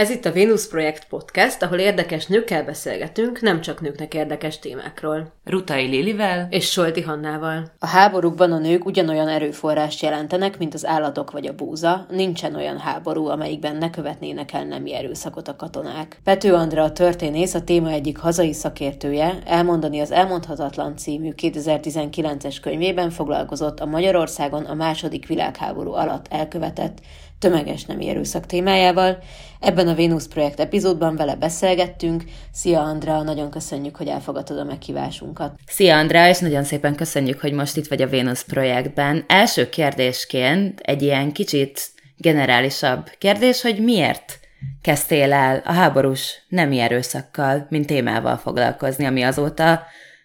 Ez itt a Venus Projekt Podcast, ahol érdekes nőkkel beszélgetünk, nem csak nőknek érdekes témákról. Rutai Lilivel és Solti Hannával. A háborúkban a nők ugyanolyan erőforrást jelentenek, mint az állatok vagy a búza, nincsen olyan háború, amelyikben ne követnének el nemi erőszakot a katonák. Pető Andra a történész, a téma egyik hazai szakértője, elmondani az Elmondhatatlan című 2019-es könyvében foglalkozott a Magyarországon a második világháború alatt elkövetett tömeges nemi erőszak témájával. Ebben a Vénusz projekt epizódban vele beszélgettünk. Szia Andrea, nagyon köszönjük, hogy elfogadtad a meghívásunkat. Szia Andrea, és nagyon szépen köszönjük, hogy most itt vagy a Vénusz projektben. Első kérdésként egy ilyen kicsit generálisabb kérdés, hogy miért kezdtél el a háborús nemi erőszakkal, mint témával foglalkozni, ami azóta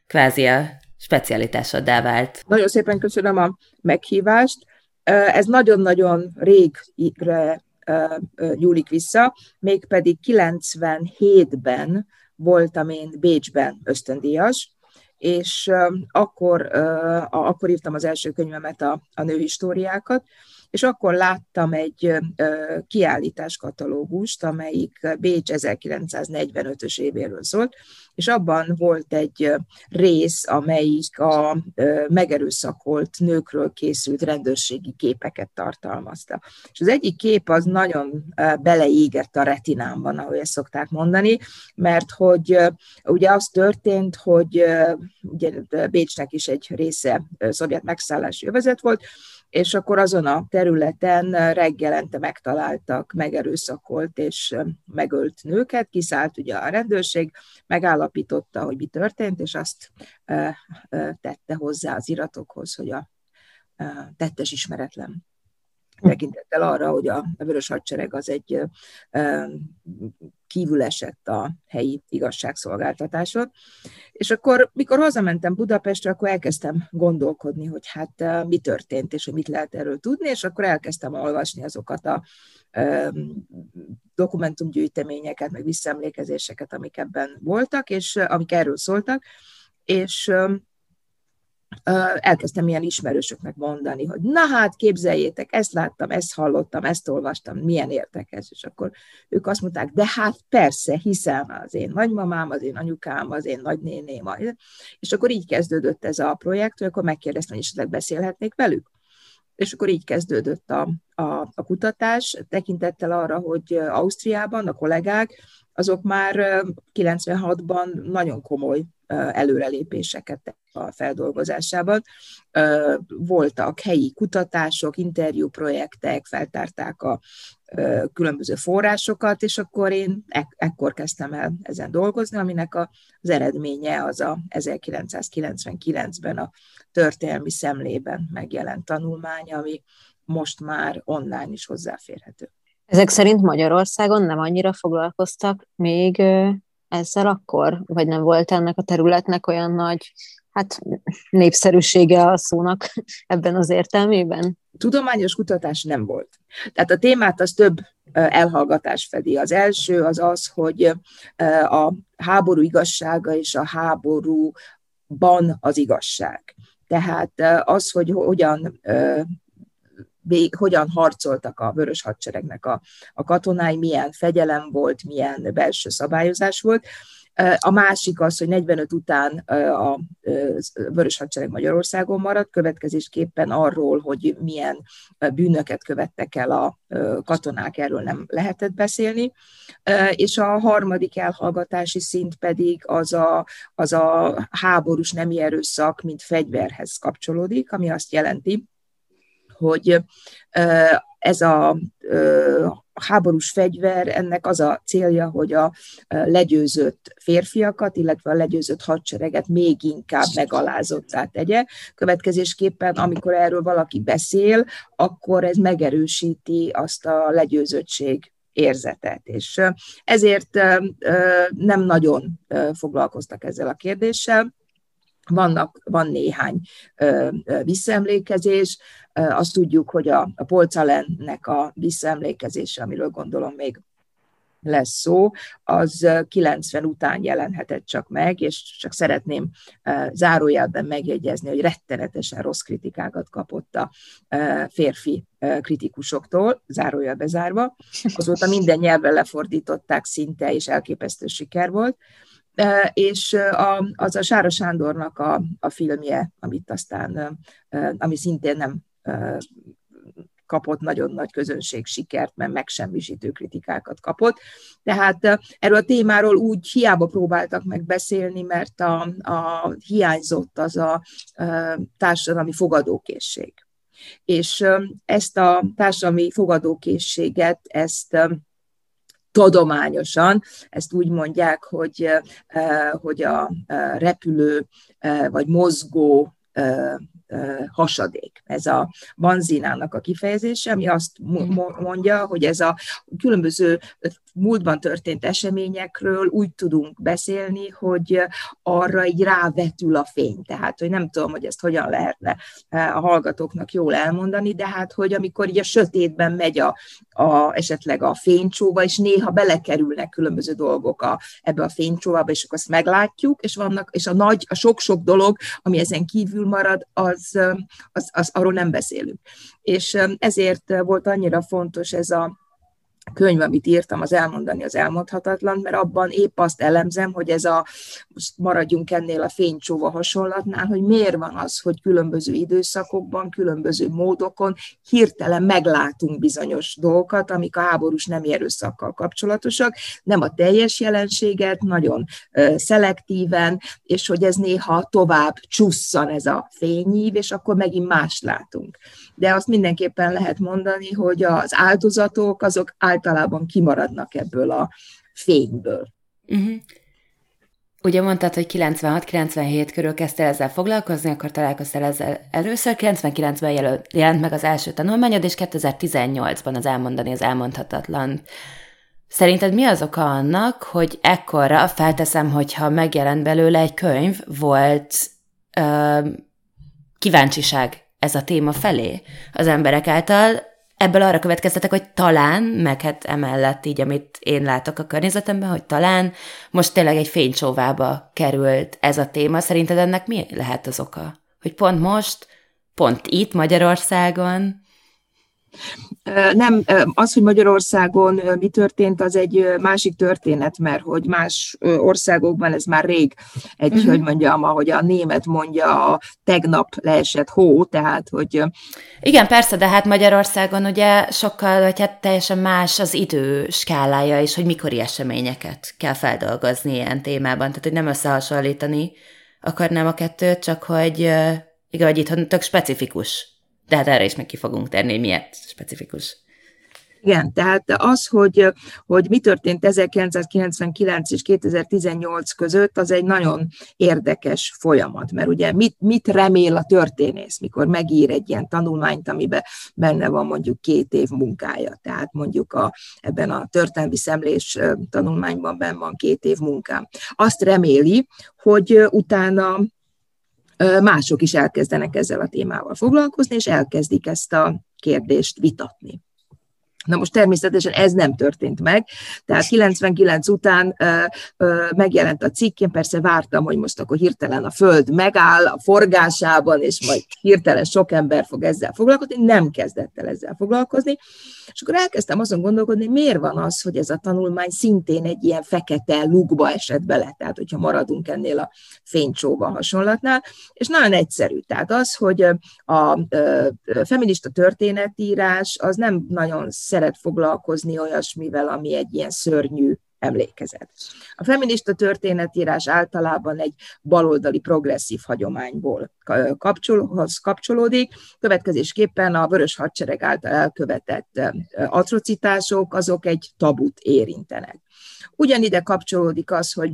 kvázi a specialitásoddá vált. Nagyon szépen köszönöm a meghívást. Ez nagyon-nagyon régre nyúlik vissza, mégpedig 97-ben voltam én Bécsben ösztöndíjas, és akkor, akkor írtam az első könyvemet, a, a nőhistóriákat, és akkor láttam egy kiállításkatalógust, amelyik Bécs 1945-ös évéről szólt, és abban volt egy rész, amelyik a megerőszakolt nőkről készült rendőrségi képeket tartalmazta. És az egyik kép az nagyon beleégett a retinámban, ahogy ezt szokták mondani, mert hogy ugye az történt, hogy ugye Bécsnek is egy része szovjet megszállási övezet volt, és akkor azon a területen reggelente megtaláltak megerőszakolt és megölt nőket, kiszállt ugye a rendőrség, megállapította, hogy mi történt, és azt tette hozzá az iratokhoz, hogy a tettes ismeretlen tekintettel arra, hogy a Vörös Hadsereg az egy kívül a helyi igazságszolgáltatáson. És akkor, mikor hazamentem Budapestre, akkor elkezdtem gondolkodni, hogy hát mi történt, és hogy mit lehet erről tudni, és akkor elkezdtem olvasni azokat a dokumentumgyűjteményeket, meg visszaemlékezéseket, amik ebben voltak, és amik erről szóltak, és elkezdtem ilyen ismerősöknek mondani, hogy na hát képzeljétek, ezt láttam, ezt hallottam, ezt olvastam, milyen érdekes, és akkor ők azt mondták, de hát persze, hiszem az én nagymamám, az én anyukám, az én nagynéném, és akkor így kezdődött ez a projekt, hogy akkor megkérdeztem, hogy esetleg beszélhetnék velük. És akkor így kezdődött a, a, a kutatás, tekintettel arra, hogy Ausztriában a kollégák, azok már 96-ban nagyon komoly előrelépéseket a feldolgozásában. Voltak helyi kutatások, interjúprojektek, feltárták a különböző forrásokat, és akkor én ekkor kezdtem el ezen dolgozni, aminek az eredménye az a 1999-ben a történelmi szemlében megjelent tanulmány, ami most már online is hozzáférhető. Ezek szerint Magyarországon nem annyira foglalkoztak még ezzel akkor? Vagy nem volt ennek a területnek olyan nagy hát népszerűsége a szónak ebben az értelmében? Tudományos kutatás nem volt. Tehát a témát az több elhallgatás fedi. Az első az az, hogy a háború igazsága és a háborúban az igazság. Tehát az, hogy hogyan hogyan harcoltak a vörös hadseregnek a, a katonái, milyen fegyelem volt, milyen belső szabályozás volt. A másik az, hogy 45 után a Vörös Hadsereg Magyarországon maradt, következésképpen arról, hogy milyen bűnöket követtek el a katonák, erről nem lehetett beszélni. És a harmadik elhallgatási szint pedig az a, az a háborús nemi erőszak, mint fegyverhez kapcsolódik, ami azt jelenti, hogy ez a háborús fegyver, ennek az a célja, hogy a legyőzött férfiakat, illetve a legyőzött hadsereget még inkább megalázottá tegye. Következésképpen, amikor erről valaki beszél, akkor ez megerősíti azt a legyőzöttség érzetet. És ezért nem nagyon foglalkoztak ezzel a kérdéssel. Vannak, van néhány visszaemlékezés, azt tudjuk, hogy a, a Polcalennek a visszaemlékezése, amiről gondolom még lesz szó, az 90 után jelenhetett csak meg, és csak szeretném zárójelben megjegyezni, hogy rettenetesen rossz kritikákat kapott a férfi kritikusoktól, zárójel bezárva. Azóta minden nyelvre lefordították szinte, és elképesztő siker volt. És a, az a Sára Sándornak a, a filmje, amit aztán, ami szintén nem kapott nagyon nagy közönség sikert, mert megsemmisítő kritikákat kapott. Tehát erről a témáról úgy hiába próbáltak meg beszélni, mert a, a hiányzott az a, a társadalmi fogadókészség. És ezt a társadalmi fogadókészséget, ezt tudományosan, ezt úgy mondják, hogy, hogy a repülő vagy mozgó hasadék. Ez a banzinának a kifejezése, ami azt mondja, hogy ez a különböző múltban történt eseményekről úgy tudunk beszélni, hogy arra így rávetül a fény. Tehát, hogy nem tudom, hogy ezt hogyan lehetne a hallgatóknak jól elmondani, de hát, hogy amikor így a sötétben megy a, a, esetleg a fénycsóba, és néha belekerülnek különböző dolgok a, ebbe a fénycsóvába, és akkor azt meglátjuk, és vannak, és a nagy, a sok-sok dolog, ami ezen kívül marad, az, az, az arról nem beszélünk. És ezért volt annyira fontos ez a könyv, amit írtam, az elmondani az elmondhatatlan, mert abban épp azt elemzem, hogy ez a, most maradjunk ennél a fénycsóva hasonlatnál, hogy miért van az, hogy különböző időszakokban, különböző módokon hirtelen meglátunk bizonyos dolgokat, amik a háborús nem erőszakkal kapcsolatosak, nem a teljes jelenséget, nagyon szelektíven, és hogy ez néha tovább csusszan ez a fényív, és akkor megint más látunk. De azt mindenképpen lehet mondani, hogy az áldozatok azok általában kimaradnak ebből a fényből. Uh-huh. Ugye mondtad, hogy 96-97 körül kezdtél ezzel foglalkozni, akkor találkoztál ezzel először, 99-ben jelent meg az első tanulmányod, és 2018-ban az elmondani az elmondhatatlan. Szerinted mi az oka annak, hogy ekkora, felteszem, hogyha megjelent belőle egy könyv, volt ö, kíváncsiság ez a téma felé az emberek által, ebből arra következtetek, hogy talán, meg hát emellett így, amit én látok a környezetemben, hogy talán most tényleg egy fénycsóvába került ez a téma. Szerinted ennek mi lehet az oka? Hogy pont most, pont itt Magyarországon nem, az, hogy Magyarországon mi történt, az egy másik történet, mert hogy más országokban ez már rég egy, uh-huh. hogy mondjam, ahogy a német mondja, a tegnap leesett hó, tehát, hogy... Igen, persze, de hát Magyarországon ugye sokkal, vagy hát teljesen más az idő skálája is, hogy mikori eseményeket kell feldolgozni ilyen témában, tehát hogy nem összehasonlítani akarnám a kettőt, csak hogy igen, hogy itt tök specifikus de hát erre is meg ki fogunk tenni, miért specifikus. Igen, tehát az, hogy, hogy mi történt 1999 és 2018 között, az egy nagyon érdekes folyamat, mert ugye mit, mit remél a történész, mikor megír egy ilyen tanulmányt, amiben benne van mondjuk két év munkája, tehát mondjuk a, ebben a történelmi szemlés tanulmányban benne van két év munkám. Azt reméli, hogy utána mások is elkezdenek ezzel a témával foglalkozni, és elkezdik ezt a kérdést vitatni. Na most természetesen ez nem történt meg, tehát 99 után ö, ö, megjelent a cikk, én persze vártam, hogy most akkor hirtelen a Föld megáll a forgásában, és majd hirtelen sok ember fog ezzel foglalkozni, nem kezdett el ezzel foglalkozni, és akkor elkezdtem azon gondolkodni, miért van az, hogy ez a tanulmány szintén egy ilyen fekete lukba esett bele, tehát hogyha maradunk ennél a fénycsóva hasonlatnál, és nagyon egyszerű, tehát az, hogy a feminista történetírás az nem nagyon szeret foglalkozni olyasmivel, ami egy ilyen szörnyű emlékezet. A feminista történetírás általában egy baloldali progresszív hagyományból kapcsolóhoz kapcsolódik, következésképpen a Vörös Hadsereg által elkövetett atrocitások, azok egy tabut érintenek. Ugyanide kapcsolódik az, hogy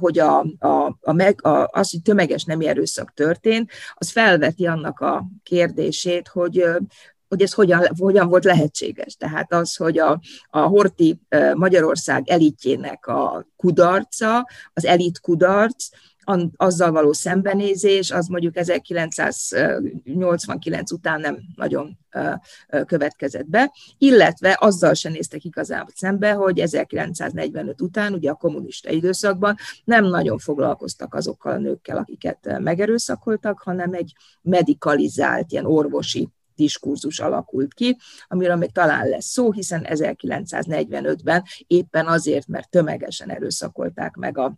hogy a, a, a meg, a, az, hogy tömeges nemi erőszak történt, az felveti annak a kérdését, hogy hogy ez hogyan, hogyan volt lehetséges. Tehát az, hogy a, a Horti Magyarország elitjének a kudarca, az elit kudarc, azzal való szembenézés, az mondjuk 1989 után nem nagyon következett be, illetve azzal se néztek igazából szembe, hogy 1945 után, ugye a kommunista időszakban nem nagyon foglalkoztak azokkal a nőkkel, akiket megerőszakoltak, hanem egy medikalizált, ilyen orvosi diskurzus alakult ki, amiről még talán lesz szó, hiszen 1945-ben éppen azért, mert tömegesen erőszakolták meg a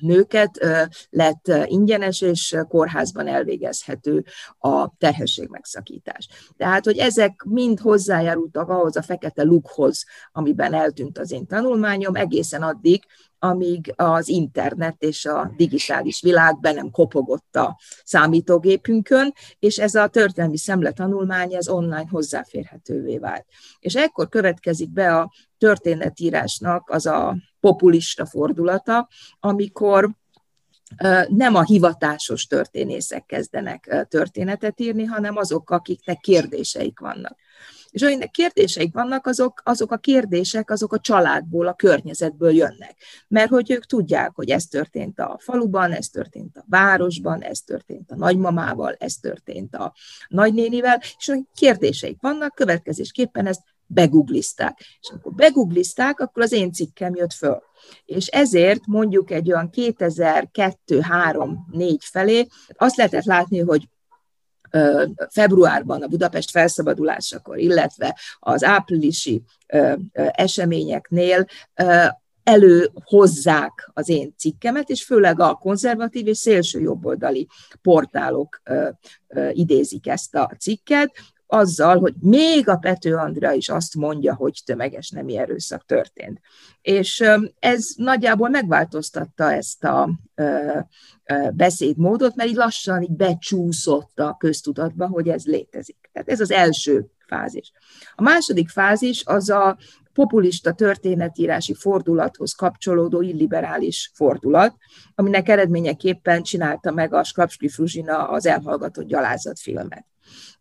nőket, lett ingyenes és kórházban elvégezhető a terhesség megszakítás. Tehát, hogy ezek mind hozzájárultak ahhoz a fekete lukhoz, amiben eltűnt az én tanulmányom, egészen addig, amíg az internet és a digitális világ be nem kopogott a számítógépünkön, és ez a történelmi szemletanulmány ez online hozzáférhetővé vált. És ekkor következik be a történetírásnak az a populista fordulata, amikor nem a hivatásos történészek kezdenek történetet írni, hanem azok, akiknek kérdéseik vannak. És aminek kérdéseik vannak, azok, azok a kérdések, azok a családból, a környezetből jönnek. Mert hogy ők tudják, hogy ez történt a faluban, ez történt a városban, ez történt a nagymamával, ez történt a nagynénivel, és a kérdéseik vannak, következésképpen ezt beguglizták. És amikor beguglizták, akkor az én cikkem jött föl. És ezért mondjuk egy olyan 2002-3-4 felé azt lehetett látni, hogy februárban a Budapest felszabadulásakor, illetve az áprilisi eseményeknél előhozzák az én cikkemet, és főleg a konzervatív és szélső jobboldali portálok idézik ezt a cikket, azzal, hogy még a Pető Andrea is azt mondja, hogy tömeges nemi erőszak történt. És ez nagyjából megváltoztatta ezt a beszédmódot, mert így lassan így becsúszott a köztudatba, hogy ez létezik. Tehát ez az első fázis. A második fázis az a populista történetírási fordulathoz kapcsolódó illiberális fordulat, aminek eredményeképpen csinálta meg a Skrapski Fruzsina az elhallgatott gyalázatfilmet.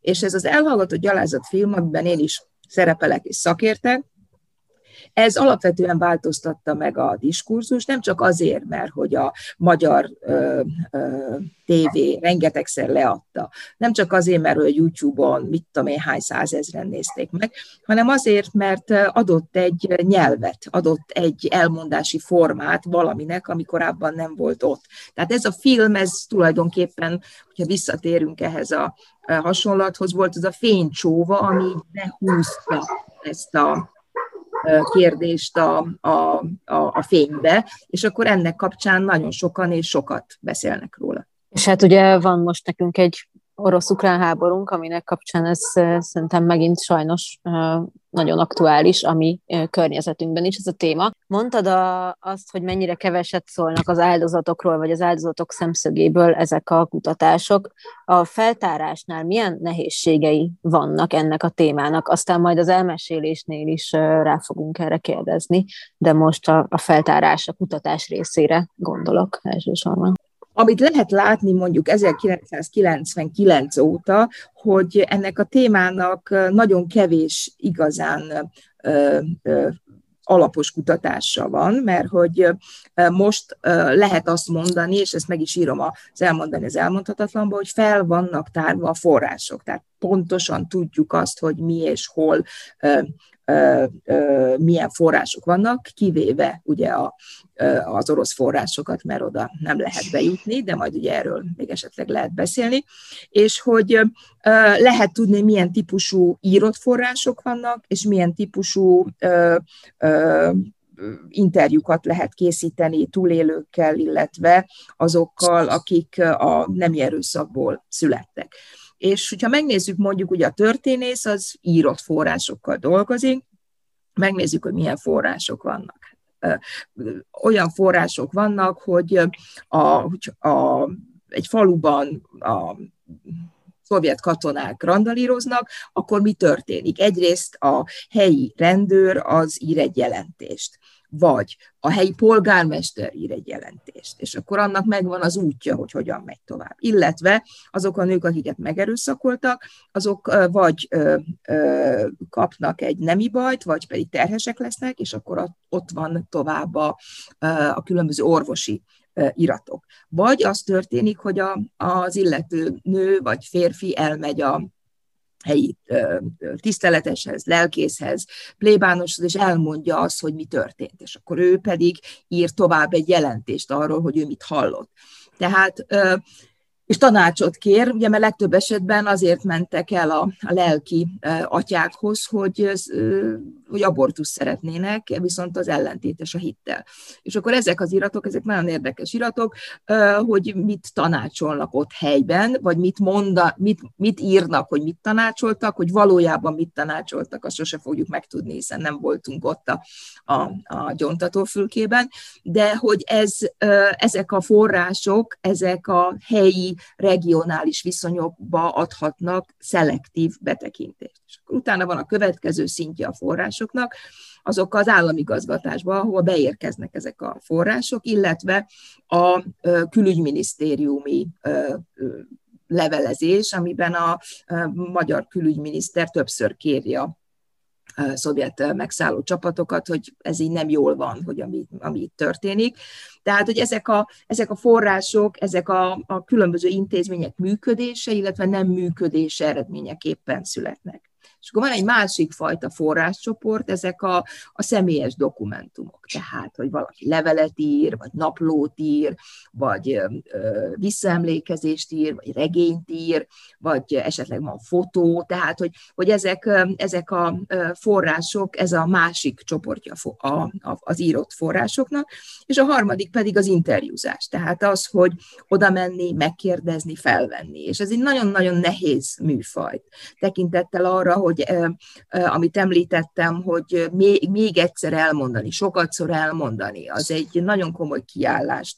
És ez az elhallgatott gyalázat film, amiben én is szerepelek és szakértek, ez alapvetően változtatta meg a diskurzus, nem csak azért, mert hogy a magyar ö, ö, tévé rengetegszer leadta, nem csak azért, mert hogy YouTube-on mit tudom én hány százezren nézték meg, hanem azért, mert adott egy nyelvet, adott egy elmondási formát valaminek, ami korábban nem volt ott. Tehát ez a film, ez tulajdonképpen, hogyha visszatérünk ehhez a hasonlathoz, volt az a fénycsóva, ami behúzta ezt a kérdést a, a, a, a fénybe, és akkor ennek kapcsán nagyon sokan és sokat beszélnek róla. És hát ugye van most nekünk egy orosz-ukrán háborunk, aminek kapcsán ez szerintem megint sajnos nagyon aktuális a mi környezetünkben is ez a téma. Mondtad a, azt, hogy mennyire keveset szólnak az áldozatokról, vagy az áldozatok szemszögéből ezek a kutatások. A feltárásnál milyen nehézségei vannak ennek a témának? Aztán majd az elmesélésnél is rá fogunk erre kérdezni, de most a, a feltárás, a kutatás részére gondolok elsősorban. Amit lehet látni mondjuk 1999 óta, hogy ennek a témának nagyon kevés igazán alapos kutatása van, mert hogy most lehet azt mondani, és ezt meg is írom az elmondani az elmondhatatlanban, hogy fel vannak tárva a források. Tehát pontosan tudjuk azt, hogy mi és hol milyen források vannak, kivéve ugye a, az orosz forrásokat, mert oda nem lehet bejutni, de majd ugye erről még esetleg lehet beszélni, és hogy lehet tudni, milyen típusú írott források vannak, és milyen típusú interjúkat lehet készíteni túlélőkkel, illetve azokkal, akik a nemi erőszakból születtek. És hogyha megnézzük mondjuk, ugye a történész az írott forrásokkal dolgozik, megnézzük, hogy milyen források vannak. Olyan források vannak, hogy a, a, egy faluban a szovjet katonák randalíroznak, akkor mi történik? Egyrészt a helyi rendőr az ír egy jelentést vagy a helyi polgármester ír egy jelentést, és akkor annak megvan az útja, hogy hogyan megy tovább. Illetve azok a nők, akiket megerőszakoltak, azok vagy kapnak egy nemi bajt, vagy pedig terhesek lesznek, és akkor ott van tovább a, a különböző orvosi iratok. Vagy az történik, hogy a, az illető nő vagy férfi elmegy a helyi tiszteleteshez, lelkészhez, plébánoshoz, és elmondja azt, hogy mi történt. És akkor ő pedig ír tovább egy jelentést arról, hogy ő mit hallott. Tehát és tanácsot kér, ugye mert legtöbb esetben azért mentek el a, a lelki atyákhoz, hogy, hogy abortusz szeretnének, viszont az ellentétes a hittel. És akkor ezek az iratok, ezek nagyon érdekes iratok, hogy mit tanácsolnak ott helyben, vagy mit, monda, mit, mit írnak, hogy mit tanácsoltak, hogy valójában mit tanácsoltak, azt sose fogjuk megtudni, hiszen nem voltunk ott a, a, a gyontatófülkében, de hogy ez, ezek a források, ezek a helyi regionális viszonyokba adhatnak szelektív betekintést. És utána van a következő szintje a forrásoknak, azok az államigazgatásba, ahol beérkeznek ezek a források, illetve a külügyminisztériumi levelezés, amiben a magyar külügyminiszter többször kérje szovjet megszálló csapatokat, hogy ez így nem jól van, hogy ami, ami itt történik. Tehát, hogy ezek a, ezek a források, ezek a, a különböző intézmények működése, illetve nem működése eredményeképpen születnek. És akkor van egy másik fajta forráscsoport, ezek a, a személyes dokumentumok. Tehát, hogy valaki levelet ír, vagy naplót ír, vagy ö, visszaemlékezést ír, vagy regényt ír, vagy esetleg van fotó, tehát, hogy, hogy ezek, ezek a források, ez a másik csoportja a, a, az írott forrásoknak, és a harmadik pedig az interjúzás, tehát az, hogy oda menni, megkérdezni, felvenni. És ez egy nagyon-nagyon nehéz műfaj, tekintettel arra, hogy hogy amit említettem, hogy még, még egyszer elmondani, sokatszor elmondani, az egy nagyon komoly kiállást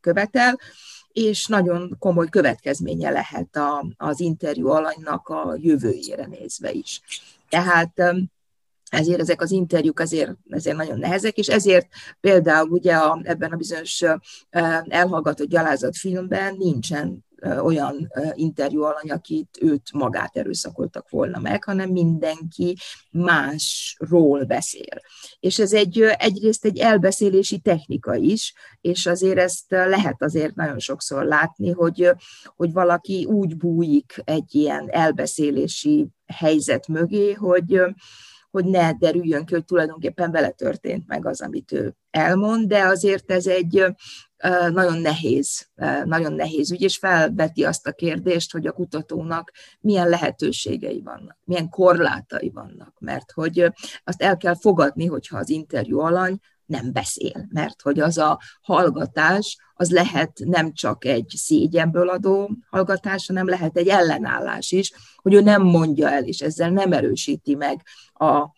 követel, és nagyon komoly következménye lehet a, az interjú alanynak a jövőjére nézve is. Tehát ezért ezek az interjúk azért, ezért nagyon nehezek, és ezért például ugye a, ebben a bizonyos elhallgatott gyalázat filmben nincsen olyan interjú alany, akit őt magát erőszakoltak volna meg, hanem mindenki másról beszél. És ez egy, egyrészt egy elbeszélési technika is, és azért ezt lehet azért nagyon sokszor látni, hogy, hogy valaki úgy bújik egy ilyen elbeszélési helyzet mögé, hogy, hogy ne derüljön ki, hogy tulajdonképpen vele történt meg az, amit ő elmond, de azért ez egy nagyon nehéz, nagyon nehéz ügy, és felveti azt a kérdést, hogy a kutatónak milyen lehetőségei vannak, milyen korlátai vannak, mert hogy azt el kell fogadni, hogyha az interjú alany nem beszél, mert hogy az a hallgatás, az lehet nem csak egy szégyenből adó hallgatás, hanem lehet egy ellenállás is, hogy ő nem mondja el, és ezzel nem erősíti meg a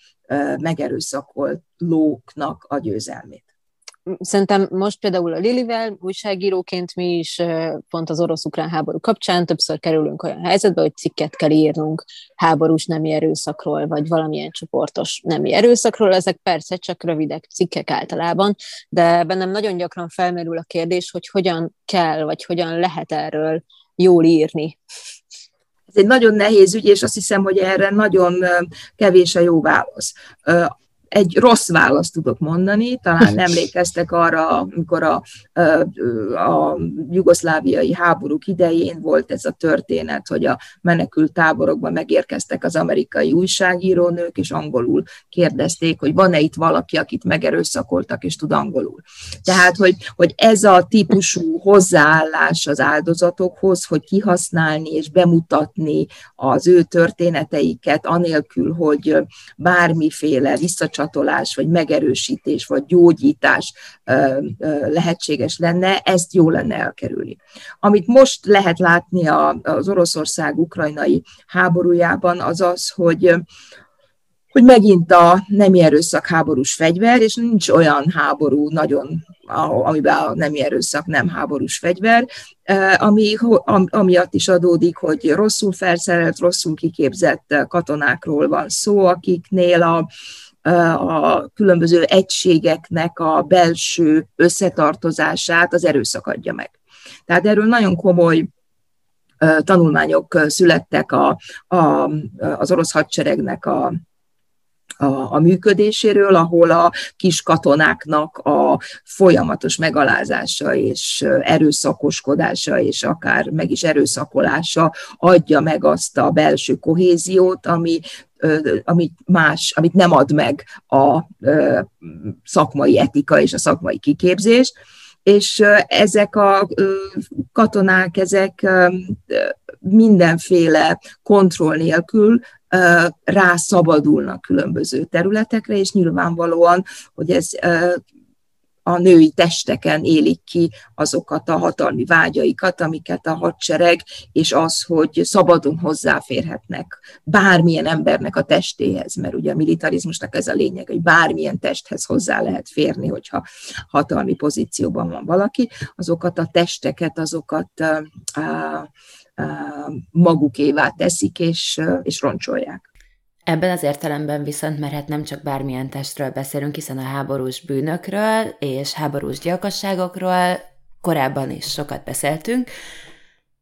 megerőszakolt lóknak a győzelmét szerintem most például a Lilivel újságíróként mi is pont az orosz-ukrán háború kapcsán többször kerülünk olyan helyzetbe, hogy cikket kell írnunk háborús nemi erőszakról, vagy valamilyen csoportos nemi erőszakról. Ezek persze csak rövidek cikkek általában, de bennem nagyon gyakran felmerül a kérdés, hogy hogyan kell, vagy hogyan lehet erről jól írni. Ez egy nagyon nehéz ügy, és azt hiszem, hogy erre nagyon kevés a jó válasz egy rossz választ tudok mondani, talán emlékeztek arra, amikor a, a, a jugoszláviai háborúk idején volt ez a történet, hogy a menekült táborokban megérkeztek az amerikai újságírónők, és angolul kérdezték, hogy van-e itt valaki, akit megerőszakoltak, és tud angolul. Tehát, hogy, hogy ez a típusú hozzáállás az áldozatokhoz, hogy kihasználni és bemutatni az ő történeteiket, anélkül, hogy bármiféle visszacsatolás becsatolás, vagy megerősítés, vagy gyógyítás lehetséges lenne, ezt jó lenne elkerülni. Amit most lehet látni az Oroszország-ukrajnai háborújában, az az, hogy hogy megint a nemi erőszak háborús fegyver, és nincs olyan háború nagyon, amiben a nemi erőszak nem háborús fegyver, ami amiatt is adódik, hogy rosszul felszerelt, rosszul kiképzett katonákról van szó, akiknél a, a különböző egységeknek a belső összetartozását az erőszak adja meg. Tehát erről nagyon komoly tanulmányok születtek a, a, az orosz hadseregnek a a, a működéséről, ahol a kis katonáknak a folyamatos megalázása és erőszakoskodása, és akár meg is erőszakolása adja meg azt a belső kohéziót, ami amit más, amit nem ad meg a szakmai etika és a szakmai kiképzés, és ezek a katonák, ezek mindenféle kontroll nélkül rászabadulnak különböző területekre, és nyilvánvalóan, hogy ez a női testeken élik ki azokat a hatalmi vágyaikat, amiket a hadsereg, és az, hogy szabadon hozzáférhetnek bármilyen embernek a testéhez, mert ugye a militarizmusnak ez a lényeg, hogy bármilyen testhez hozzá lehet férni, hogyha hatalmi pozícióban van valaki, azokat a testeket, azokat magukévá teszik és, és roncsolják. Ebben az értelemben viszont, mert hát nem csak bármilyen testről beszélünk, hiszen a háborús bűnökről és háborús gyilkosságokról korábban is sokat beszéltünk.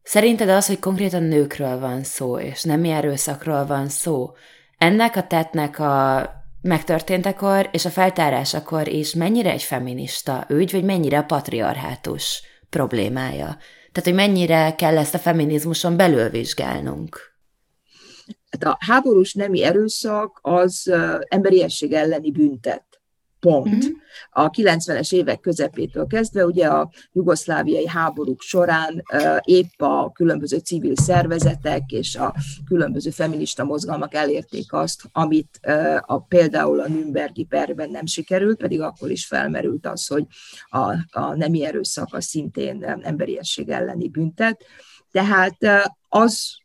Szerinted az, hogy konkrétan nőkről van szó, és nem erőszakról van szó, ennek a tettnek a megtörténtekor és a feltárásakor is mennyire egy feminista ügy, vagy mennyire a patriarhátus problémája? Tehát, hogy mennyire kell ezt a feminizmuson belül vizsgálnunk? Hát a háborús nemi erőszak az emberiesség elleni büntet. Pont. Mm-hmm. A 90-es évek közepétől kezdve, ugye a jugoszláviai háborúk során épp a különböző civil szervezetek és a különböző feminista mozgalmak elérték azt, amit a, például a Nürnbergi perben nem sikerült, pedig akkor is felmerült az, hogy a, a nemi erőszak az szintén emberiesség elleni büntet. Tehát az,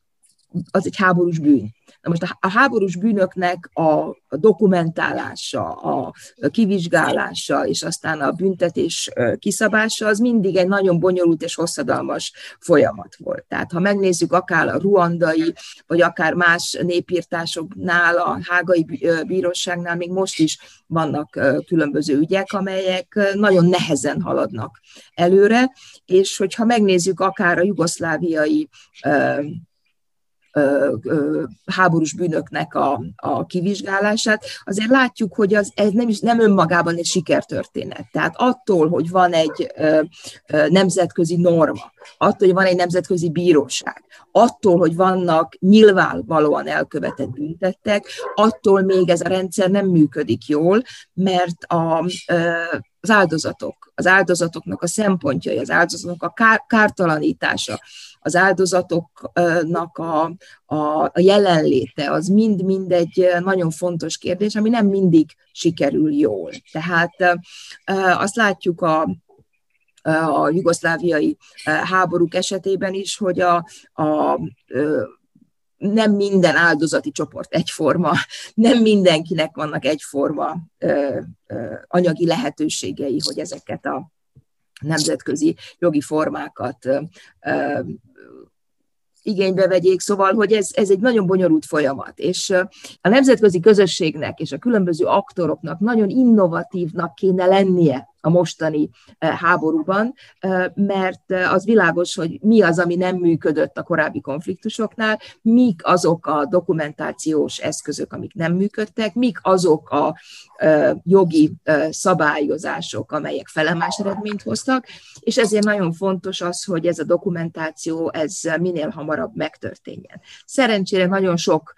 az egy háborús bűn. Na most a háborús bűnöknek a dokumentálása, a kivizsgálása, és aztán a büntetés kiszabása, az mindig egy nagyon bonyolult és hosszadalmas folyamat volt. Tehát ha megnézzük akár a ruandai, vagy akár más népírtásoknál, a hágai bíróságnál még most is vannak különböző ügyek, amelyek nagyon nehezen haladnak előre, és hogyha megnézzük akár a jugoszláviai háborús bűnöknek a, a kivizsgálását, azért látjuk, hogy az, ez nem, is, nem önmagában egy sikertörténet. Tehát attól, hogy van egy nemzetközi norma, attól, hogy van egy nemzetközi bíróság, attól, hogy vannak nyilvánvalóan elkövetett büntettek, attól még ez a rendszer nem működik jól, mert a, az áldozatok, az áldozatoknak a szempontjai, az áldozatoknak a kár, kártalanítása, az áldozatoknak a, a, a jelenléte, az mind-mind egy nagyon fontos kérdés, ami nem mindig sikerül jól. Tehát azt látjuk a, a jugoszláviai háborúk esetében is, hogy a, a nem minden áldozati csoport egyforma, nem mindenkinek vannak egyforma anyagi lehetőségei, hogy ezeket a nemzetközi jogi formákat igénybe vegyék, szóval, hogy ez, ez egy nagyon bonyolult folyamat, és a nemzetközi közösségnek és a különböző aktoroknak nagyon innovatívnak kéne lennie a mostani háborúban, mert az világos, hogy mi az, ami nem működött a korábbi konfliktusoknál, mik azok a dokumentációs eszközök, amik nem működtek, mik azok a jogi szabályozások, amelyek felemás eredményt hoztak, és ezért nagyon fontos az, hogy ez a dokumentáció ez minél hamarabb megtörténjen. Szerencsére nagyon sok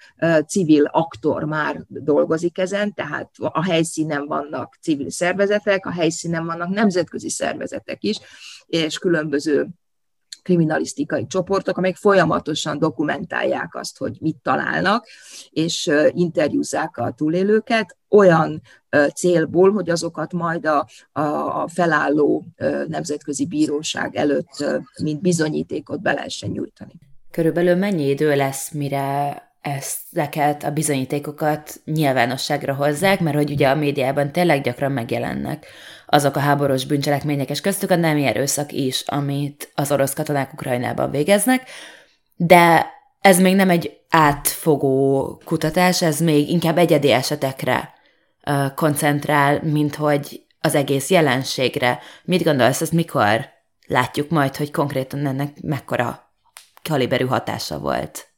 civil aktor már dolgozik ezen, tehát a helyszínen vannak civil szervezetek, a helyszínen vannak nemzetközi szervezetek is, és különböző kriminalisztikai csoportok, amelyek folyamatosan dokumentálják azt, hogy mit találnak, és interjúzzák a túlélőket olyan célból, hogy azokat majd a, a felálló nemzetközi bíróság előtt, mint bizonyítékot be lehessen nyújtani. Körülbelül mennyi idő lesz, mire ezeket a bizonyítékokat nyilvánosságra hozzák, mert hogy ugye a médiában tényleg gyakran megjelennek azok a háborús bűncselekmények, és köztük a nemi erőszak is, amit az orosz katonák Ukrajnában végeznek, de ez még nem egy átfogó kutatás, ez még inkább egyedi esetekre koncentrál, mint hogy az egész jelenségre. Mit gondolsz, ezt mikor látjuk majd, hogy konkrétan ennek mekkora kaliberű hatása volt?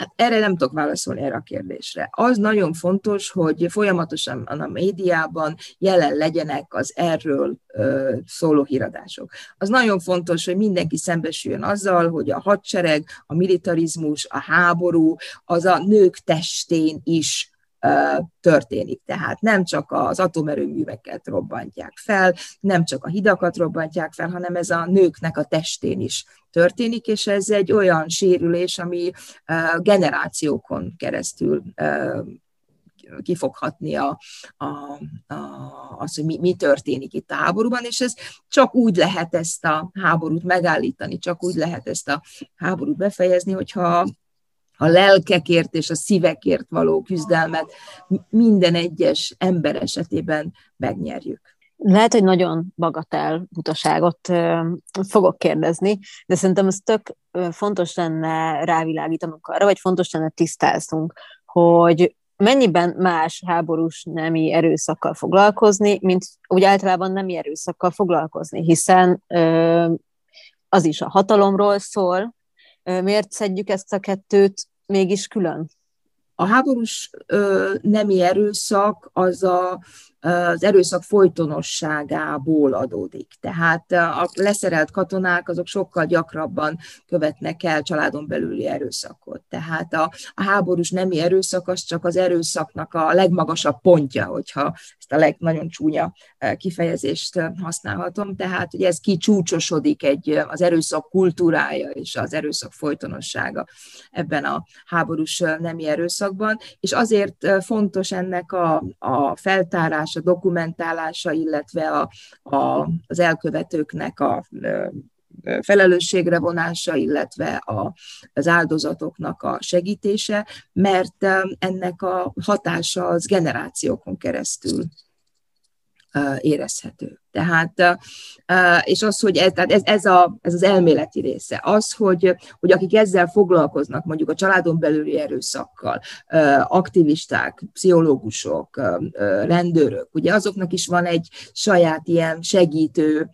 Hát erre nem tudok válaszolni erre a kérdésre. Az nagyon fontos, hogy folyamatosan a médiában jelen legyenek az erről ö, szóló híradások. Az nagyon fontos, hogy mindenki szembesüljön azzal, hogy a hadsereg, a militarizmus, a háború, az a nők testén is történik. Tehát nem csak az atomerőműveket robbantják fel, nem csak a hidakat robbantják fel, hanem ez a nőknek a testén is történik, és ez egy olyan sérülés, ami generációkon keresztül kifoghatni a, a, a, az, hogy mi, mi történik itt a háborúban, és ez csak úgy lehet ezt a háborút megállítani, csak úgy lehet ezt a háborút befejezni, hogyha a lelkekért és a szívekért való küzdelmet minden egyes ember esetében megnyerjük. Lehet, hogy nagyon bagatel butaságot fogok kérdezni, de szerintem ez tök fontos lenne rávilágítanunk arra, vagy fontos lenne tisztáznunk, hogy mennyiben más háborús nemi erőszakkal foglalkozni, mint úgy általában nemi erőszakkal foglalkozni, hiszen az is a hatalomról szól, miért szedjük ezt a kettőt mégis külön? A háborús ö, nemi erőszak az a az erőszak folytonosságából adódik. Tehát a leszerelt katonák azok sokkal gyakrabban követnek el családon belüli erőszakot. Tehát a, a háborús nemi erőszak az csak az erőszaknak a legmagasabb pontja, hogyha ezt a leg, nagyon csúnya kifejezést használhatom. Tehát, hogy ez kicsúcsosodik egy, az erőszak kultúrája és az erőszak folytonossága ebben a háborús nemi erőszakban, és azért fontos ennek a, a feltárás a dokumentálása, illetve a, a, az elkövetőknek a felelősségre vonása, illetve a, az áldozatoknak a segítése, mert ennek a hatása az generációkon keresztül érezhető. Tehát, és az, hogy ez, tehát ez, ez, a, ez az elméleti része, az, hogy, hogy akik ezzel foglalkoznak, mondjuk a családon belüli erőszakkal, aktivisták, pszichológusok, rendőrök, ugye azoknak is van egy saját ilyen segítő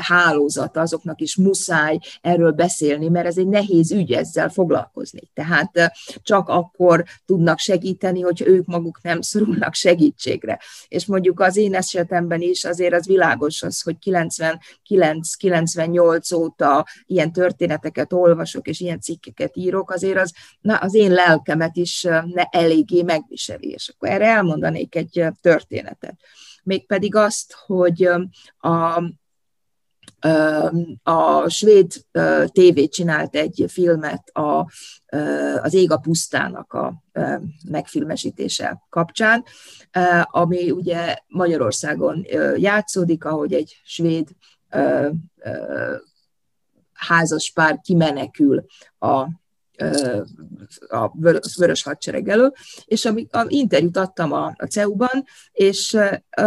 hálózat, azoknak is muszáj erről beszélni, mert ez egy nehéz ügy ezzel foglalkozni. Tehát csak akkor tudnak segíteni, hogy ők maguk nem szorulnak segítségre. És mondjuk az én esetemben is azért az világos az, hogy 99-98 óta ilyen történeteket olvasok, és ilyen cikkeket írok, azért az, na, az én lelkemet is ne eléggé megviseli. És akkor erre elmondanék egy történetet mégpedig azt, hogy a, a svéd tévé csinált egy filmet a, az Ég a pusztának a megfilmesítése kapcsán, ami ugye Magyarországon játszódik, ahogy egy svéd házas pár kimenekül a a vörös hadsereg elől, és ami, a interjút adtam a, a CEU-ban, és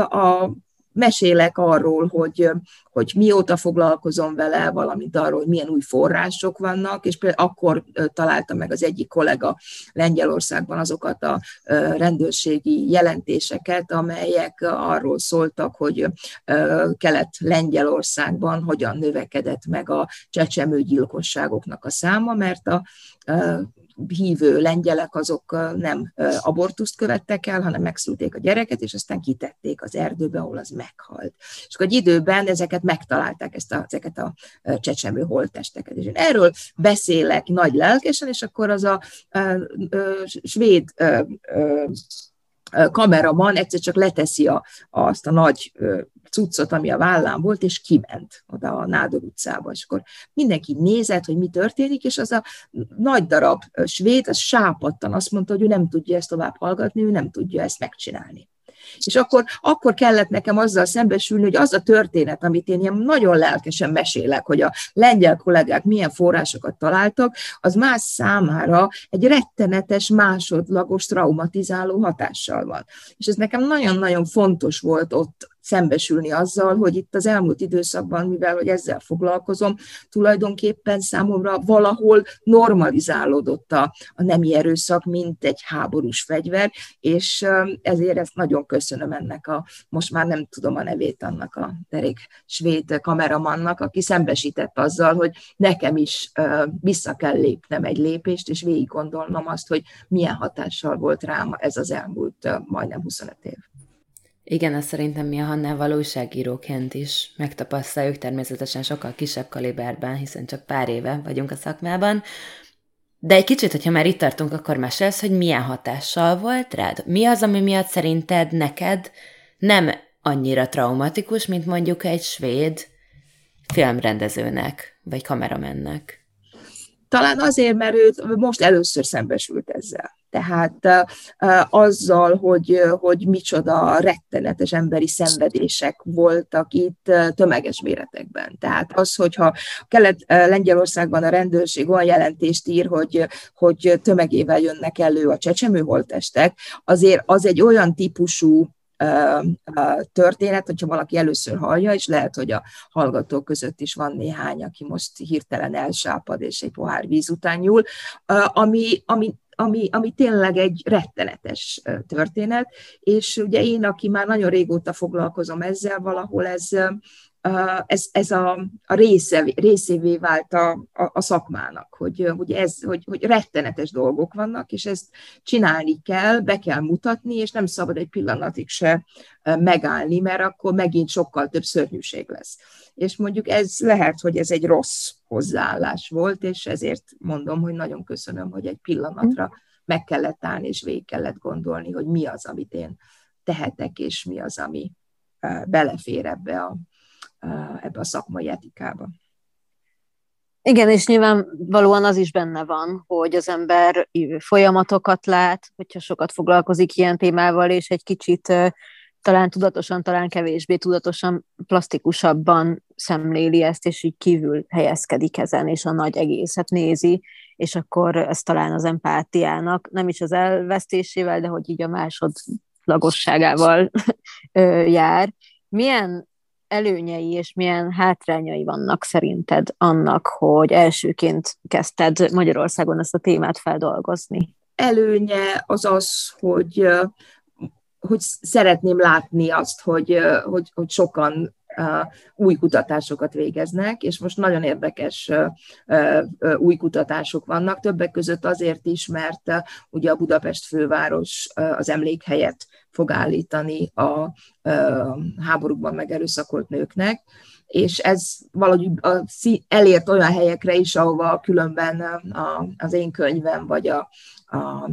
a, mesélek arról, hogy, hogy mióta foglalkozom vele, valamint arról, hogy milyen új források vannak, és például akkor találta meg az egyik kollega Lengyelországban azokat a rendőrségi jelentéseket, amelyek arról szóltak, hogy Kelet-Lengyelországban hogyan növekedett meg a csecsemőgyilkosságoknak a száma, mert a hívő lengyelek azok nem abortuszt követtek el, hanem megszülték a gyereket, és aztán kitették az erdőbe, ahol az meghalt. És akkor egy időben ezeket megtalálták, ezt a, ezeket a csecsemő holttesteket. És én erről beszélek nagy lelkesen, és akkor az a, a, a, a svéd kameraman egyszer csak leteszi a, azt a nagy cuccot, ami a vállán volt, és kiment oda a Nádor utcába. És akkor mindenki nézett, hogy mi történik, és az a nagy darab svéd, az sápadtan azt mondta, hogy ő nem tudja ezt tovább hallgatni, ő nem tudja ezt megcsinálni. És akkor, akkor kellett nekem azzal szembesülni, hogy az a történet, amit én ilyen nagyon lelkesen mesélek, hogy a lengyel kollégák milyen forrásokat találtak, az más számára egy rettenetes, másodlagos, traumatizáló hatással van. És ez nekem nagyon-nagyon fontos volt ott szembesülni azzal, hogy itt az elmúlt időszakban, mivel hogy ezzel foglalkozom, tulajdonképpen számomra valahol normalizálódott a, a nemi erőszak, mint egy háborús fegyver, és ezért ezt nagyon köszönöm ennek a, most már nem tudom a nevét annak a derék svéd kameramannak, aki szembesített azzal, hogy nekem is vissza kell lépnem egy lépést, és végig gondolnom azt, hogy milyen hatással volt rám ez az elmúlt majdnem 25 év. Igen, azt szerintem mi a Hannával újságíróként is megtapasztaljuk, természetesen sokkal kisebb kaliberben, hiszen csak pár éve vagyunk a szakmában. De egy kicsit, hogyha már itt tartunk, akkor mesélsz, hogy milyen hatással volt rád? Mi az, ami miatt szerinted neked nem annyira traumatikus, mint mondjuk egy svéd filmrendezőnek, vagy kameramennek? Talán azért, mert ő most először szembesült ezzel. Tehát azzal, hogy, hogy micsoda rettenetes emberi szenvedések voltak itt tömeges méretekben. Tehát az, hogyha Kelet-Lengyelországban a rendőrség olyan jelentést ír, hogy, hogy tömegével jönnek elő a csecsemő holtestek, azért az egy olyan típusú történet, hogyha valaki először hallja, és lehet, hogy a hallgatók között is van néhány, aki most hirtelen elsápad, és egy pohár víz után nyúl, ami, ami ami, ami tényleg egy rettenetes történet, és ugye én, aki már nagyon régóta foglalkozom ezzel, valahol ez, ez, ez a, a része, részévé vált a, a, a szakmának, hogy, hogy, ez, hogy, hogy rettenetes dolgok vannak, és ezt csinálni kell, be kell mutatni, és nem szabad egy pillanatig se megállni, mert akkor megint sokkal több szörnyűség lesz. És mondjuk ez lehet, hogy ez egy rossz hozzáállás volt, és ezért mondom, hogy nagyon köszönöm, hogy egy pillanatra meg kellett állni, és végig kellett gondolni, hogy mi az, amit én tehetek, és mi az, ami belefér ebbe a, ebbe a szakmai etikába. Igen, és nyilvánvalóan az is benne van, hogy az ember folyamatokat lát, hogyha sokat foglalkozik ilyen témával, és egy kicsit talán tudatosan, talán kevésbé tudatosan, plastikusabban szemléli ezt, és így kívül helyezkedik ezen, és a nagy egészet nézi, és akkor ez talán az empátiának, nem is az elvesztésével, de hogy így a másodlagosságával jár. Milyen előnyei és milyen hátrányai vannak szerinted annak, hogy elsőként kezdted Magyarországon ezt a témát feldolgozni? Előnye az az, hogy hogy szeretném látni azt, hogy, hogy, hogy sokan új kutatásokat végeznek, és most nagyon érdekes új kutatások vannak, többek között azért is, mert ugye a Budapest főváros az emlékhelyet fog állítani a háborúkban megerőszakolt nőknek, és ez valahogy elért olyan helyekre is, ahova különben az én könyvem, vagy a, a,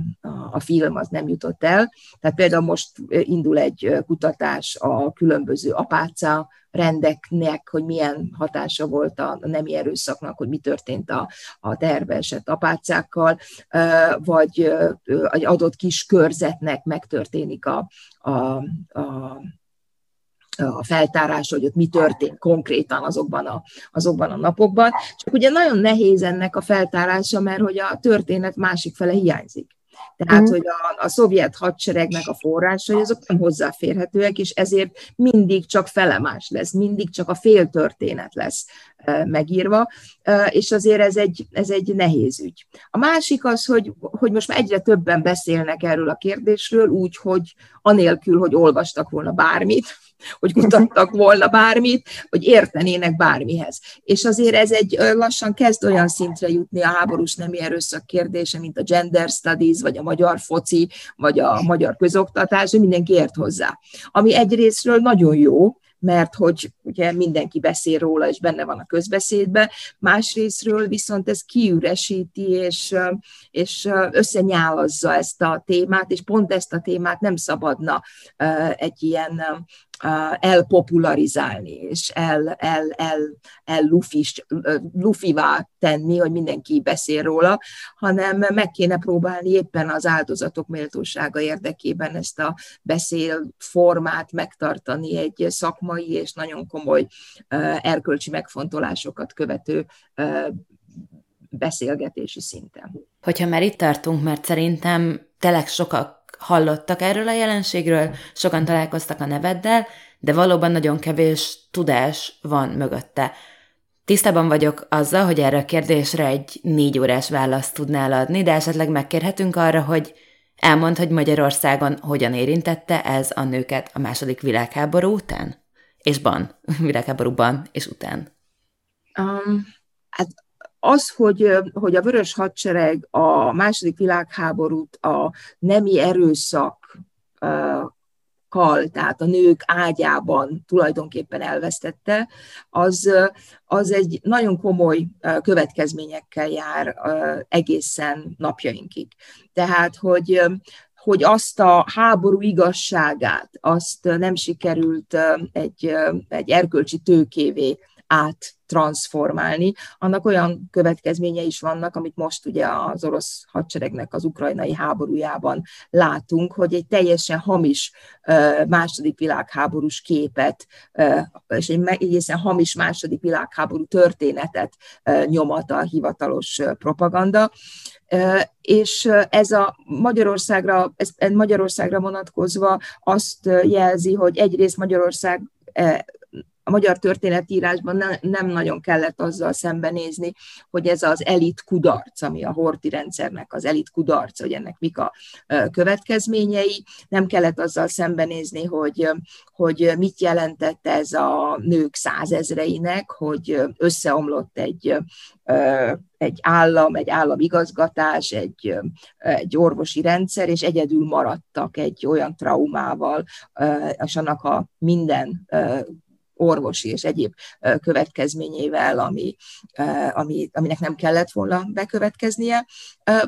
a film az nem jutott el. Tehát például most indul egy kutatás a különböző apáca rendeknek, hogy milyen hatása volt a nemi erőszaknak, hogy mi történt a, a terve esett apácákkal, vagy egy adott kis körzetnek megtörténik a, a, a a feltárás, hogy ott mi történt konkrétan azokban a, azokban a napokban. Csak ugye nagyon nehéz ennek a feltárása, mert hogy a történet másik fele hiányzik. Tehát, mm. hogy a, a szovjet hadseregnek a forrásai, azok nem hozzáférhetőek, és ezért mindig csak felemás lesz, mindig csak a fél történet lesz e, megírva, e, és azért ez egy, ez egy nehéz ügy. A másik az, hogy, hogy most már egyre többen beszélnek erről a kérdésről, úgy, hogy anélkül, hogy olvastak volna bármit, hogy kutattak volna bármit, hogy értenének bármihez. És azért ez egy lassan kezd olyan szintre jutni a háborús nemi erőszak kérdése, mint a gender studies, vagy a magyar foci, vagy a magyar közoktatás, hogy mindenki ért hozzá. Ami egyrésztről nagyon jó, mert hogy ugye mindenki beszél róla, és benne van a közbeszédben, másrésztről viszont ez kiüresíti, és, és összenyálazza ezt a témát, és pont ezt a témát nem szabadna egy ilyen elpopularizálni, és el, el, el, el lufis, lufivá tenni, hogy mindenki beszél róla, hanem meg kéne próbálni éppen az áldozatok méltósága érdekében ezt a beszélformát megtartani egy szakmai és nagyon komoly erkölcsi megfontolásokat követő beszélgetési szinten. Hogyha már itt tartunk, mert szerintem tényleg sokak hallottak erről a jelenségről, sokan találkoztak a neveddel, de valóban nagyon kevés tudás van mögötte. Tisztában vagyok azzal, hogy erre a kérdésre egy négy órás választ tudnál adni, de esetleg megkérhetünk arra, hogy elmond, hogy Magyarországon hogyan érintette ez a nőket a második világháború után? És ban, világháborúban és után. Um, hát az, hogy, hogy a Vörös Hadsereg a második világháborút a nemi erőszak kal, tehát a nők ágyában tulajdonképpen elvesztette, az, az egy nagyon komoly következményekkel jár egészen napjainkig. Tehát, hogy hogy azt a háború igazságát, azt nem sikerült egy, egy erkölcsi tőkévé áttransformálni. Annak olyan következménye is vannak, amit most ugye az orosz hadseregnek az ukrajnai háborújában látunk, hogy egy teljesen hamis második világháborús képet, és egy egészen hamis második világháború történetet nyomat a hivatalos propaganda. És ez a Magyarországra, ez Magyarországra vonatkozva azt jelzi, hogy egyrészt Magyarország magyar történetírásban ne, nem nagyon kellett azzal szembenézni, hogy ez az elit kudarc, ami a horti rendszernek az elit kudarc, hogy ennek mik a következményei. Nem kellett azzal szembenézni, hogy, hogy mit jelentett ez a nők százezreinek, hogy összeomlott egy, egy állam, egy államigazgatás, egy, egy orvosi rendszer, és egyedül maradtak egy olyan traumával, és annak a minden orvosi és egyéb következményével, ami, ami, aminek nem kellett volna bekövetkeznie,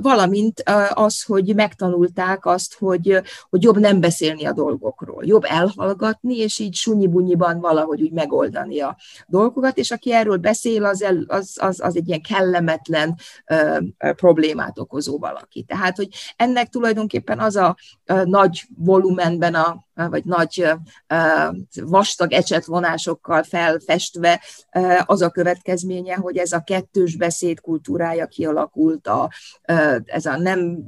valamint az, hogy megtanulták azt, hogy, hogy jobb nem beszélni a dolgokról, jobb elhallgatni, és így sunyi-bunyiban valahogy úgy megoldani a dolgokat, és aki erről beszél, az, el, az, az, az egy ilyen kellemetlen problémát okozó valaki. Tehát, hogy ennek tulajdonképpen az a nagy volumenben a vagy nagy vastag ecsetvonásokkal felfestve az a következménye, hogy ez a kettős beszéd kultúrája kialakult, a, ez a nem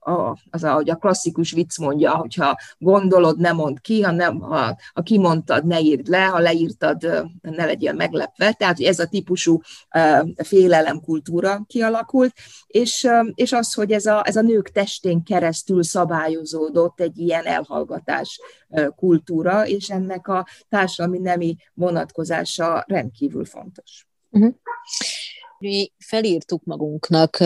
a, az, ahogy a klasszikus vicc mondja, hogyha gondolod, ne mondd ki, ha, nem, ha, ha kimondtad, ne írd le, ha leírtad, ne legyél meglepve. Tehát, hogy ez a típusú uh, kultúra kialakult, és, és az, hogy ez a, ez a nők testén keresztül szabályozódott egy ilyen elhallgatás kultúra, és ennek a társadalmi nemi vonatkozása rendkívül fontos. Uh-huh. Mi felírtuk magunknak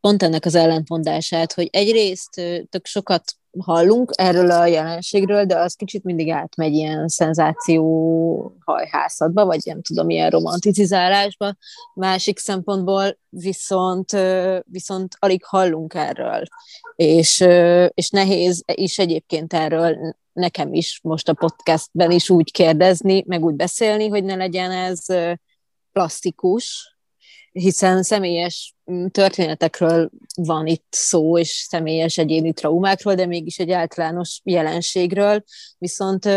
pont ennek az ellentmondását, hogy egyrészt tök sokat hallunk erről a jelenségről, de az kicsit mindig átmegy ilyen szenzáció hajhászatba, vagy nem tudom, ilyen romanticizálásba. Másik szempontból viszont, viszont alig hallunk erről. És, és nehéz is egyébként erről nekem is most a podcastben is úgy kérdezni, meg úgy beszélni, hogy ne legyen ez plastikus, hiszen személyes mm, történetekről van itt szó, és személyes egyéni traumákról, de mégis egy általános jelenségről, viszont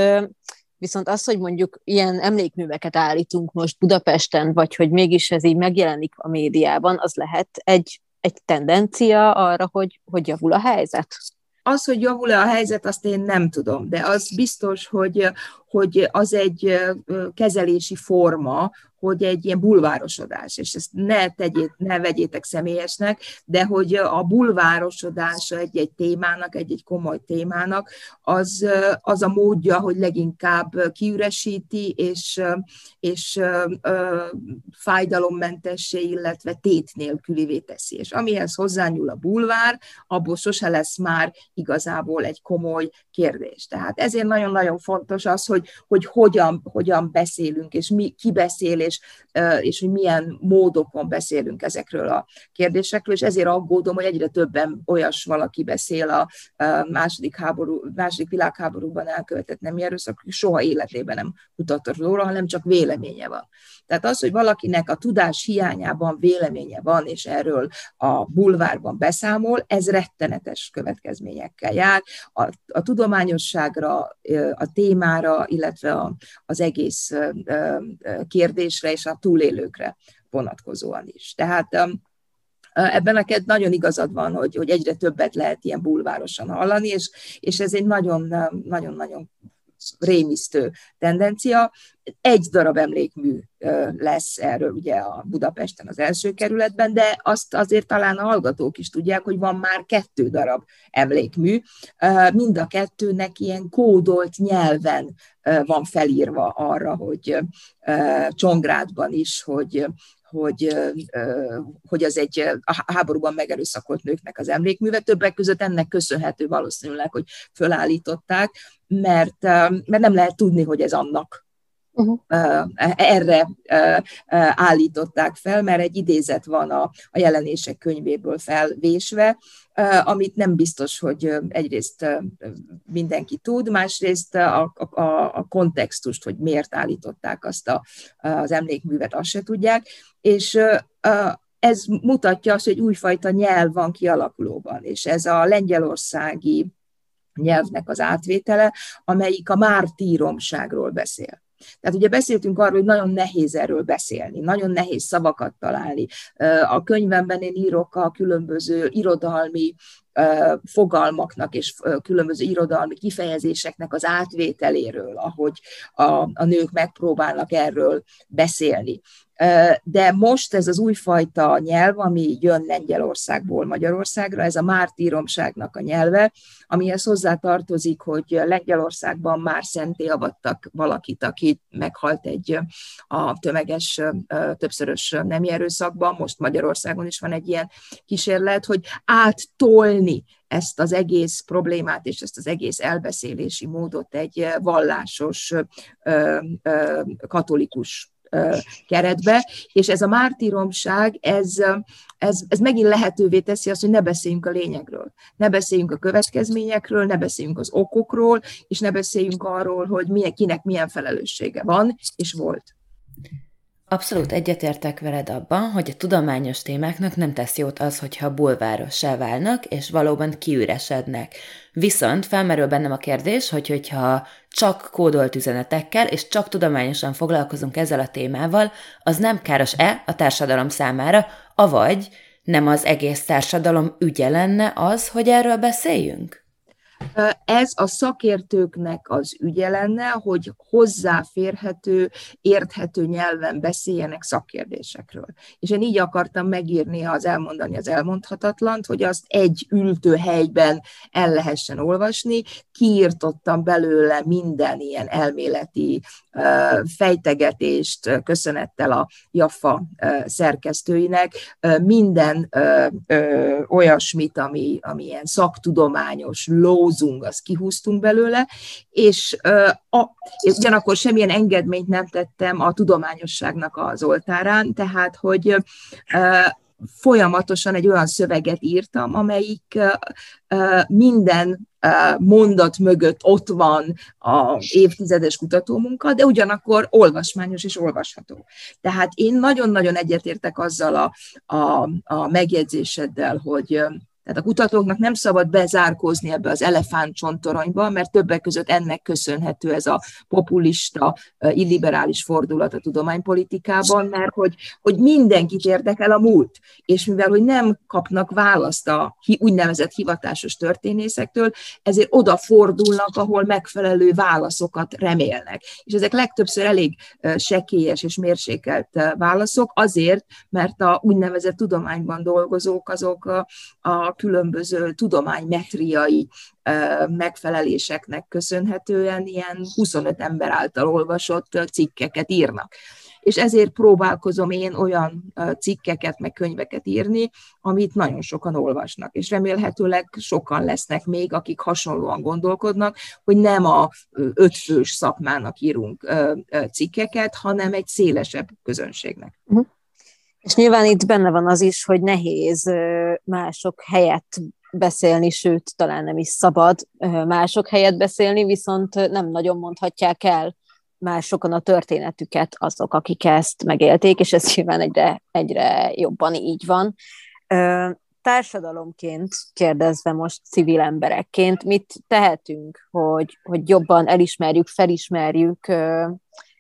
Viszont az, hogy mondjuk ilyen emlékműveket állítunk most Budapesten, vagy hogy mégis ez így megjelenik a médiában, az lehet egy, egy tendencia arra, hogy, hogy javul a helyzet? Az, hogy javul-e a helyzet, azt én nem tudom, de az biztos, hogy, hogy az egy kezelési forma, hogy egy ilyen bulvárosodás, és ezt ne tegyét, ne vegyétek személyesnek, de hogy a bulvárosodása egy-egy témának, egy-egy komoly témának, az, az a módja, hogy leginkább kiüresíti, és, és fájdalommentessé, illetve tét nélkülivé teszi. És amihez hozzányúl a bulvár, abból sose lesz már igazából egy komoly kérdés. Tehát ezért nagyon-nagyon fontos az, hogy, hogy hogyan, hogyan beszélünk, és mi, ki beszél, és, és hogy milyen módokon beszélünk ezekről a kérdésekről, és ezért aggódom, hogy egyre többen olyas valaki beszél a második, háború, második világháborúban elkövetett nem erőszak, soha életében nem kutatott róla, hanem csak véleménye van. Tehát az, hogy valakinek a tudás hiányában véleménye van, és erről a bulvárban beszámol, ez rettenetes következményekkel jár. A, a tudományosságra, a témára, illetve az egész kérdésre és a túlélőkre vonatkozóan is. Tehát Ebben neked nagyon igazad van, hogy, hogy egyre többet lehet ilyen bulvárosan hallani, és, és ez egy nagyon-nagyon rémisztő tendencia. Egy darab emlékmű lesz erről ugye a Budapesten az első kerületben, de azt azért talán a hallgatók is tudják, hogy van már kettő darab emlékmű. Mind a kettőnek ilyen kódolt nyelven van felírva arra, hogy Csongrádban is, hogy hogy, hogy az egy a háborúban megerőszakolt nőknek az emlékműve. Többek között ennek köszönhető valószínűleg, hogy fölállították, mert, mert nem lehet tudni, hogy ez annak Uh-huh. Erre állították fel, mert egy idézet van a, a jelenések könyvéből felvésve, amit nem biztos, hogy egyrészt mindenki tud, másrészt a, a, a kontextust, hogy miért állították azt a, az emlékművet, azt se tudják, és ez mutatja azt, hogy újfajta nyelv van kialakulóban, és ez a lengyelországi nyelvnek az átvétele, amelyik a mártíromságról beszél. Tehát ugye beszéltünk arról, hogy nagyon nehéz erről beszélni, nagyon nehéz szavakat találni. A könyvemben én írok a különböző irodalmi fogalmaknak és különböző irodalmi kifejezéseknek az átvételéről, ahogy a, a nők megpróbálnak erről beszélni. De most ez az újfajta nyelv, ami jön Lengyelországból Magyarországra, ez a mártíromságnak a nyelve, amihez hozzátartozik, hogy Lengyelországban már szenté avattak valakit, aki meghalt egy a tömeges, többszörös nemi erőszakban, most Magyarországon is van egy ilyen kísérlet, hogy áttolni ezt az egész problémát és ezt az egész elbeszélési módot egy vallásos katolikus keretbe, és ez a mártíromság, ez, ez, ez megint lehetővé teszi azt, hogy ne beszéljünk a lényegről, ne beszéljünk a következményekről, ne beszéljünk az okokról, és ne beszéljünk arról, hogy milyen, kinek milyen felelőssége van, és volt. Abszolút egyetértek veled abban, hogy a tudományos témáknak nem tesz jót az, hogyha bulvárossá válnak, és valóban kiüresednek. Viszont felmerül bennem a kérdés, hogy hogyha csak kódolt üzenetekkel, és csak tudományosan foglalkozunk ezzel a témával, az nem káros-e a társadalom számára, avagy nem az egész társadalom ügye lenne az, hogy erről beszéljünk? Ez a szakértőknek az ügye lenne, hogy hozzáférhető, érthető nyelven beszéljenek szakkérdésekről. És én így akartam megírni az elmondani az elmondhatatlant, hogy azt egy ültő helyben el lehessen olvasni, kiírtottam belőle minden ilyen elméleti fejtegetést, köszönettel a Jaffa szerkesztőinek, minden olyasmit, ami, ami ilyen szaktudományos, lózung, azt kihúztunk belőle, és a, ugyanakkor semmilyen engedményt nem tettem a tudományosságnak az oltárán, tehát, hogy folyamatosan egy olyan szöveget írtam, amelyik minden mondat mögött ott van a évtizedes kutatómunka, de ugyanakkor olvasmányos és olvasható. Tehát én nagyon-nagyon egyetértek azzal a, a, a megjegyzéseddel, hogy tehát a kutatóknak nem szabad bezárkózni ebbe az elefántcsontoronyba, mert többek között ennek köszönhető ez a populista, illiberális fordulat a tudománypolitikában, mert hogy, hogy mindenkit érdekel a múlt, és mivel hogy nem kapnak választ a úgynevezett hivatásos történészektől, ezért oda fordulnak, ahol megfelelő válaszokat remélnek. És ezek legtöbbször elég sekélyes és mérsékelt válaszok, azért, mert a úgynevezett tudományban dolgozók azok a, a különböző tudománymetriai megfeleléseknek köszönhetően ilyen 25 ember által olvasott cikkeket írnak. És ezért próbálkozom én olyan cikkeket, meg könyveket írni, amit nagyon sokan olvasnak. És remélhetőleg sokan lesznek még, akik hasonlóan gondolkodnak, hogy nem a ötfős szakmának írunk cikkeket, hanem egy szélesebb közönségnek. Uh-huh. És nyilván itt benne van az is, hogy nehéz mások helyett beszélni, sőt, talán nem is szabad mások helyett beszélni, viszont nem nagyon mondhatják el másokon a történetüket azok, akik ezt megélték, és ez nyilván egyre, egyre jobban így van. Társadalomként kérdezve most civil emberekként, mit tehetünk, hogy, hogy jobban elismerjük, felismerjük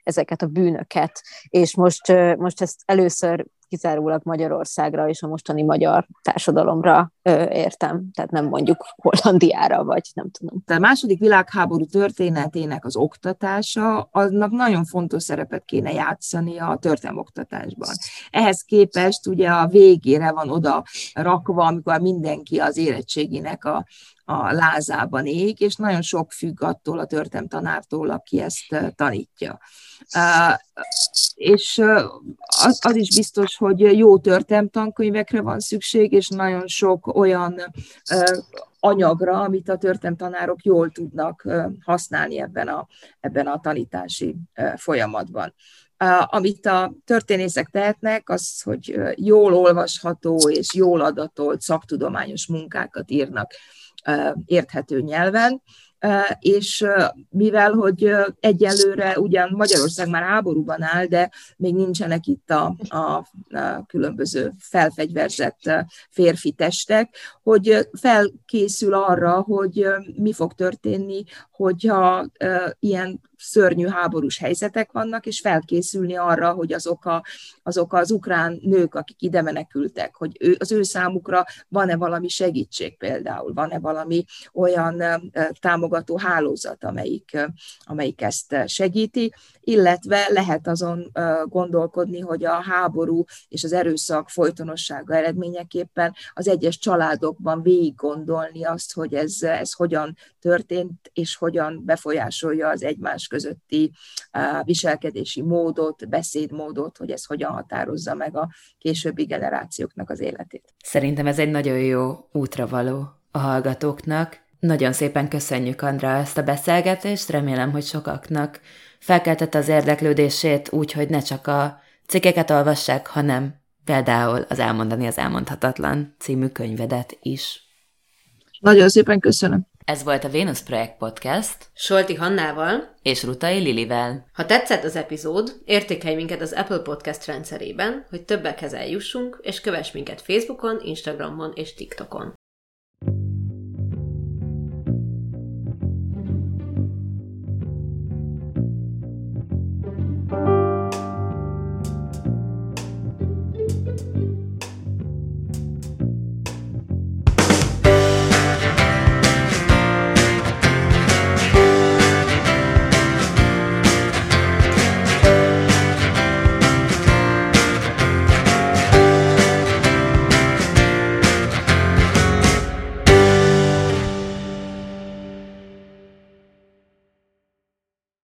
ezeket a bűnöket, és most, most ezt először kizárólag Magyarországra és a mostani magyar társadalomra ö, értem, tehát nem mondjuk Hollandiára, vagy nem tudom. A második világháború történetének az oktatása, aznak nagyon fontos szerepet kéne játszani a oktatásban. Ehhez képest ugye a végére van oda rakva, amikor mindenki az érettségének a a lázában ég, és nagyon sok függ attól a tanártól, aki ezt tanítja. És az, az is biztos, hogy jó tankönyvekre van szükség, és nagyon sok olyan anyagra, amit a tanárok jól tudnak használni ebben a, ebben a tanítási folyamatban. Amit a történészek tehetnek, az, hogy jól olvasható és jól adatolt szaktudományos munkákat írnak érthető nyelven, és mivel, hogy egyelőre ugyan Magyarország már háborúban áll, de még nincsenek itt a, a, a különböző felfegyverzett férfi testek, hogy felkészül arra, hogy mi fog történni, hogyha ilyen szörnyű háborús helyzetek vannak, és felkészülni arra, hogy azok, a, azok az ukrán nők, akik ide menekültek, hogy ő, az ő számukra van-e valami segítség például, van-e valami olyan támogató hálózat, amelyik, amelyik ezt segíti, illetve lehet azon gondolkodni, hogy a háború és az erőszak folytonossága eredményeképpen az egyes családokban végig gondolni azt, hogy ez, ez hogyan történt, és hogyan befolyásolja az egymás közötti viselkedési módot, beszédmódot, hogy ez hogyan határozza meg a későbbi generációknak az életét. Szerintem ez egy nagyon jó útra való a hallgatóknak. Nagyon szépen köszönjük, Andra, ezt a beszélgetést, remélem, hogy sokaknak felkeltette az érdeklődését úgy, hogy ne csak a cikkeket olvassák, hanem például az Elmondani az elmondhatatlan című könyvedet is. Nagyon szépen köszönöm. Ez volt a Venus Projekt Podcast. Solti Hannával és Rutai Lilivel. Ha tetszett az epizód, értékelj minket az Apple Podcast rendszerében, hogy többekhez eljussunk, és kövess minket Facebookon, Instagramon és TikTokon.